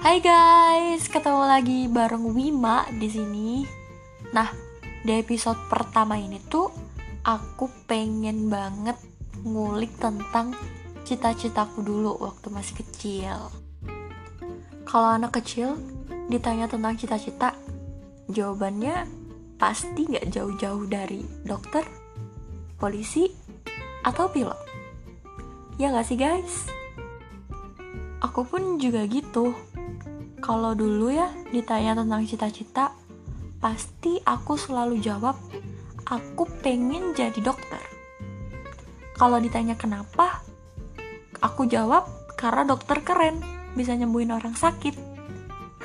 Hai guys, ketemu lagi bareng Wima di sini. Nah, di episode pertama ini tuh aku pengen banget ngulik tentang cita-citaku dulu waktu masih kecil. Kalau anak kecil ditanya tentang cita-cita, jawabannya pasti gak jauh-jauh dari dokter, polisi, atau pilot. Ya gak sih guys? Aku pun juga gitu kalau dulu ya ditanya tentang cita-cita, pasti aku selalu jawab, aku pengen jadi dokter. Kalau ditanya kenapa, aku jawab karena dokter keren, bisa nyembuhin orang sakit.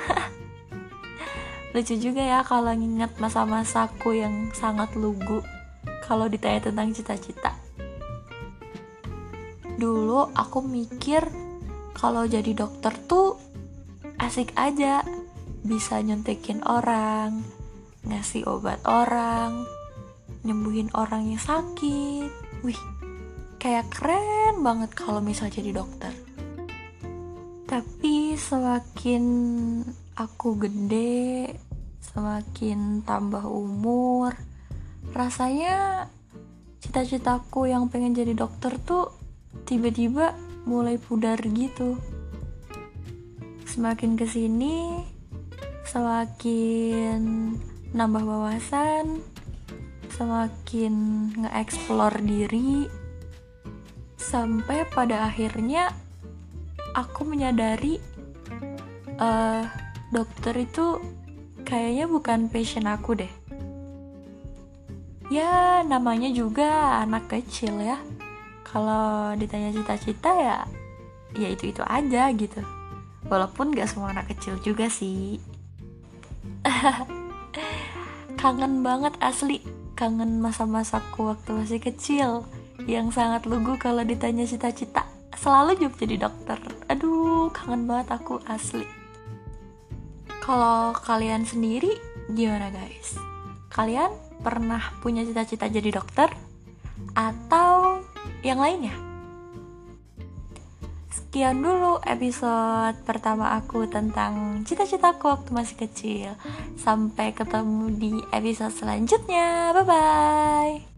Lucu juga ya kalau nginget masa-masaku yang sangat lugu kalau ditanya tentang cita-cita. Dulu aku mikir kalau jadi dokter tuh asik aja. Bisa nyontekin orang ngasih obat orang nyembuhin orang yang sakit. Wih kayak keren banget kalau misal jadi dokter. Tapi semakin aku gede semakin tambah umur rasanya cita-citaku yang pengen jadi dokter tuh tiba-tiba mulai pudar gitu semakin ke sini semakin nambah wawasan semakin nge-explore diri sampai pada akhirnya aku menyadari uh, dokter itu kayaknya bukan passion aku deh. Ya namanya juga anak kecil ya. Kalau ditanya cita-cita ya ya itu itu aja gitu walaupun gak semua anak kecil juga sih. Kangen banget asli. Kangen masa-masaku waktu masih kecil. Yang sangat lugu kalau ditanya cita-cita. Selalu jawab jadi dokter. Aduh kangen banget aku asli. Kalau kalian sendiri gimana guys? Kalian pernah punya cita-cita jadi dokter? Atau yang lainnya sekian dulu episode pertama aku tentang cita-citaku waktu masih kecil. Sampai ketemu di episode selanjutnya. Bye bye.